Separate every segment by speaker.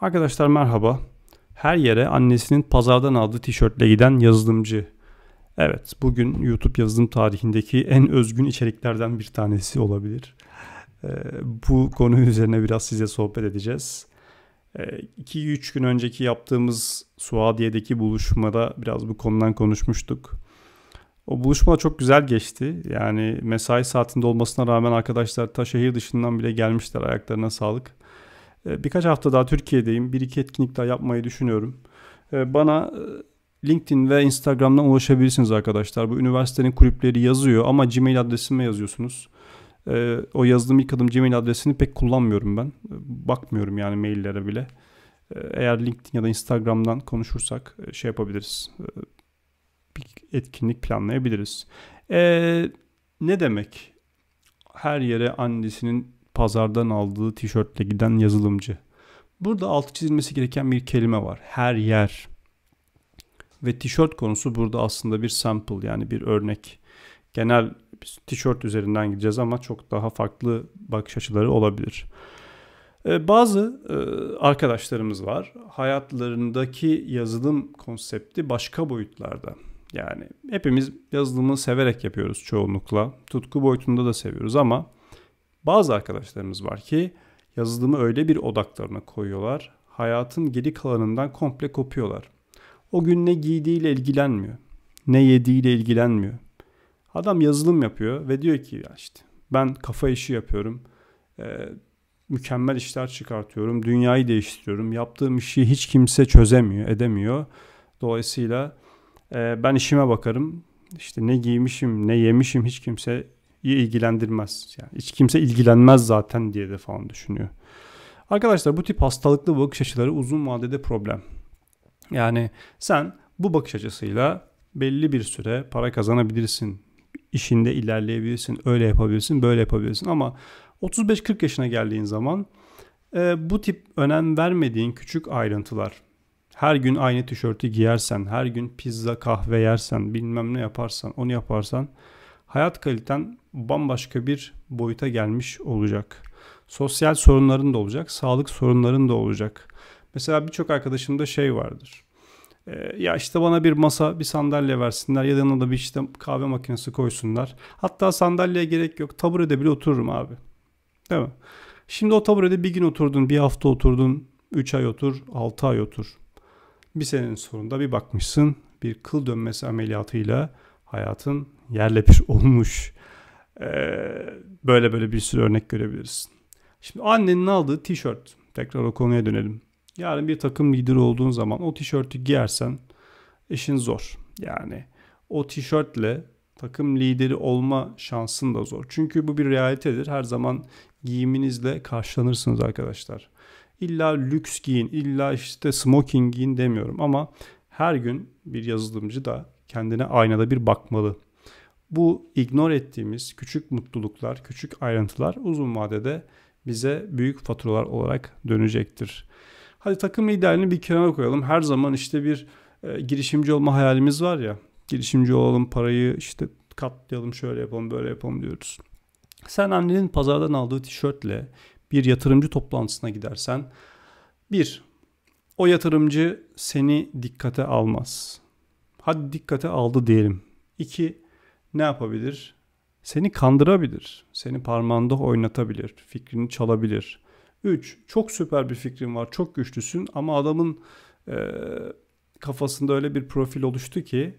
Speaker 1: Arkadaşlar merhaba. Her yere annesinin pazardan aldığı tişörtle giden yazılımcı. Evet, bugün YouTube yazılım tarihindeki en özgün içeriklerden bir tanesi olabilir. Ee, bu konu üzerine biraz size sohbet edeceğiz. 2-3 ee, gün önceki yaptığımız Suadiye'deki buluşmada biraz bu konudan konuşmuştuk. O buluşma çok güzel geçti. Yani mesai saatinde olmasına rağmen arkadaşlar ta şehir dışından bile gelmişler. Ayaklarına sağlık. Ee, birkaç hafta daha Türkiye'deyim. Bir iki etkinlik daha yapmayı düşünüyorum. Ee, bana e, LinkedIn ve Instagram'dan ulaşabilirsiniz arkadaşlar. Bu üniversitenin kulüpleri yazıyor ama Gmail adresime yazıyorsunuz. Ee, o yazdığım ilk adım Gmail adresini pek kullanmıyorum ben. Bakmıyorum yani maillere bile. Eğer LinkedIn ya da Instagram'dan konuşursak e, şey yapabiliriz. Bir etkinlik planlayabiliriz. Ee, ne demek? Her yere annesinin pazardan aldığı tişörtle giden yazılımcı. Burada altı çizilmesi gereken bir kelime var. Her yer. Ve tişört konusu burada aslında bir sample yani bir örnek. Genel tişört üzerinden gideceğiz ama çok daha farklı bakış açıları olabilir. Ee, bazı e, arkadaşlarımız var. Hayatlarındaki yazılım konsepti başka boyutlarda. Yani hepimiz yazılımı severek yapıyoruz çoğunlukla. Tutku boyutunda da seviyoruz ama bazı arkadaşlarımız var ki yazılımı öyle bir odaklarına koyuyorlar. Hayatın geri kalanından komple kopuyorlar. O gün ne giydiğiyle ilgilenmiyor. Ne yediğiyle ilgilenmiyor. Adam yazılım yapıyor ve diyor ki ya işte ben kafa işi yapıyorum. Ee, mükemmel işler çıkartıyorum. Dünyayı değiştiriyorum. Yaptığım işi hiç kimse çözemiyor, edemiyor. Dolayısıyla e, ben işime bakarım. İşte ne giymişim, ne yemişim hiç kimse ilgilendirmez. Yani hiç kimse ilgilenmez zaten diye de falan düşünüyor. Arkadaşlar bu tip hastalıklı bakış açıları uzun vadede problem. Yani sen bu bakış açısıyla belli bir süre para kazanabilirsin. İşinde ilerleyebilirsin. Öyle yapabilirsin, böyle yapabilirsin ama 35-40 yaşına geldiğin zaman e, bu tip önem vermediğin küçük ayrıntılar her gün aynı tişörtü giyersen, her gün pizza kahve yersen, bilmem ne yaparsan, onu yaparsan hayat kaliten bambaşka bir boyuta gelmiş olacak. Sosyal sorunların da olacak, sağlık sorunların da olacak. Mesela birçok arkadaşımda şey vardır. Ee, ya işte bana bir masa, bir sandalye versinler ya da yanına da bir işte kahve makinesi koysunlar. Hatta sandalyeye gerek yok. Taburede bile otururum abi. Değil mi? Şimdi o taburede bir gün oturdun, bir hafta oturdun, 3 ay otur, 6 ay otur. Bir senenin sonunda bir bakmışsın bir kıl dönmesi ameliyatıyla hayatın yerle bir olmuş. Ee, böyle böyle bir sürü örnek görebilirsin. Şimdi annenin aldığı tişört. Tekrar o konuya dönelim. Yarın bir takım lideri olduğun zaman o tişörtü giyersen işin zor. Yani o tişörtle takım lideri olma şansın da zor. Çünkü bu bir realitedir. Her zaman giyiminizle karşılanırsınız arkadaşlar. İlla lüks giyin, illa işte smoking giyin demiyorum ama her gün bir yazılımcı da kendine aynada bir bakmalı. Bu ignore ettiğimiz küçük mutluluklar, küçük ayrıntılar uzun vadede bize büyük faturalar olarak dönecektir. Hadi takım liderini bir kenara koyalım. Her zaman işte bir e, girişimci olma hayalimiz var ya. Girişimci olalım, parayı işte katlayalım, şöyle yapalım, böyle yapalım diyoruz. Sen annenin pazardan aldığı tişörtle bir yatırımcı toplantısına gidersen bir, o yatırımcı seni dikkate almaz. Hadi dikkate aldı diyelim. İki, ne yapabilir? Seni kandırabilir. Seni parmağında oynatabilir. Fikrini çalabilir. Üç, çok süper bir fikrin var. Çok güçlüsün ama adamın e, kafasında öyle bir profil oluştu ki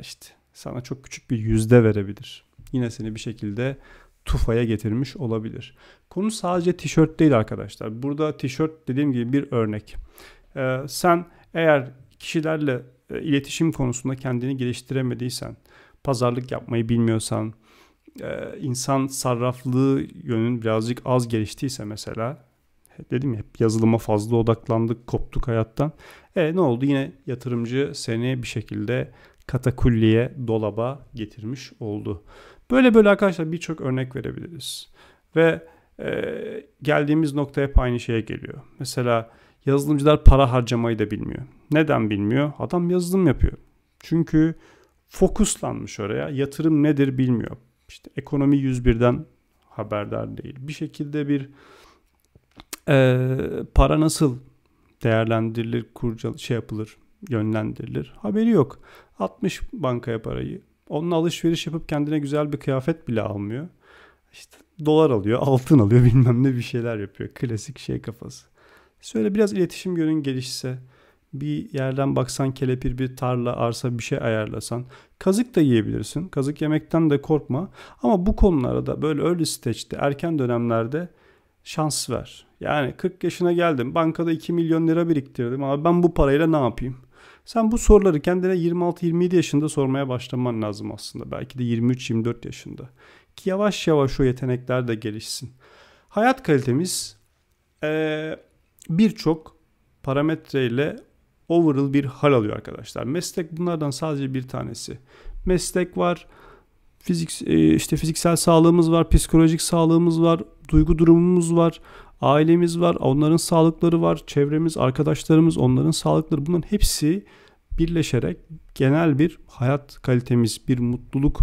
Speaker 1: işte sana çok küçük bir yüzde verebilir. Yine seni bir şekilde tufaya getirmiş olabilir. Konu sadece tişört değil arkadaşlar. Burada tişört dediğim gibi bir örnek. Ee, sen eğer kişilerle e, iletişim konusunda kendini geliştiremediysen, pazarlık yapmayı bilmiyorsan, e, insan sarraflığı yönün birazcık az geliştiyse mesela, dedim ya hep yazılıma fazla odaklandık, koptuk hayattan. E ne oldu? Yine yatırımcı seni bir şekilde katakulliye, dolaba getirmiş oldu. Böyle böyle arkadaşlar birçok örnek verebiliriz. Ve e, geldiğimiz nokta hep aynı şeye geliyor. Mesela yazılımcılar para harcamayı da bilmiyor. Neden bilmiyor? Adam yazılım yapıyor. Çünkü fokuslanmış oraya. Yatırım nedir bilmiyor. İşte ekonomi 101'den haberdar değil. Bir şekilde bir e, para nasıl değerlendirilir, kurcal şey yapılır, yönlendirilir. Haberi yok. 60 bankaya parayı. Onunla alışveriş yapıp kendine güzel bir kıyafet bile almıyor. İşte dolar alıyor, altın alıyor, bilmem ne bir şeyler yapıyor. Klasik şey kafası. Şöyle biraz iletişim yönün gelişse, bir yerden baksan kelepir bir tarla, arsa bir şey ayarlasan. Kazık da yiyebilirsin. Kazık yemekten de korkma. Ama bu konularda böyle early stage'de, erken dönemlerde şans ver. Yani 40 yaşına geldim. Bankada 2 milyon lira biriktirdim. Ama ben bu parayla ne yapayım? Sen bu soruları kendine 26-27 yaşında sormaya başlaman lazım aslında. Belki de 23-24 yaşında. Ki yavaş yavaş o yetenekler de gelişsin. Hayat kalitemiz ee, birçok parametreyle overall bir hal alıyor arkadaşlar. Meslek bunlardan sadece bir tanesi. Meslek var, fizik işte fiziksel sağlığımız var, psikolojik sağlığımız var, duygu durumumuz var, ailemiz var, onların sağlıkları var, çevremiz, arkadaşlarımız, onların sağlıkları bunların hepsi birleşerek genel bir hayat kalitemiz, bir mutluluk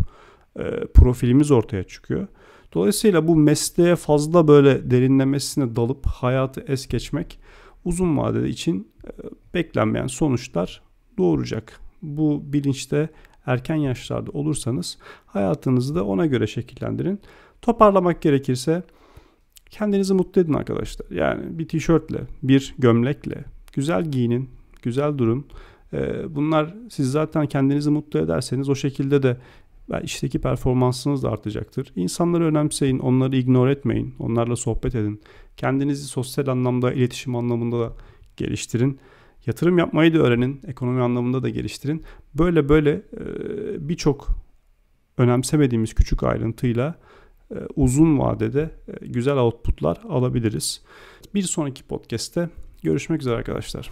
Speaker 1: e, profilimiz ortaya çıkıyor. Dolayısıyla bu mesleğe fazla böyle derinlemesine dalıp hayatı es geçmek uzun vadede için e, beklenmeyen sonuçlar doğuracak. Bu bilinçte erken yaşlarda olursanız hayatınızı da ona göre şekillendirin. Toparlamak gerekirse kendinizi mutlu edin arkadaşlar. Yani bir tişörtle, bir gömlekle güzel giyinin, güzel durun. E, bunlar siz zaten kendinizi mutlu ederseniz o şekilde de işteki performansınız da artacaktır. İnsanları önemseyin, onları ignore etmeyin, onlarla sohbet edin. Kendinizi sosyal anlamda, iletişim anlamında da geliştirin. Yatırım yapmayı da öğrenin, ekonomi anlamında da geliştirin. Böyle böyle birçok önemsemediğimiz küçük ayrıntıyla uzun vadede güzel outputlar alabiliriz. Bir sonraki podcast'te görüşmek üzere arkadaşlar.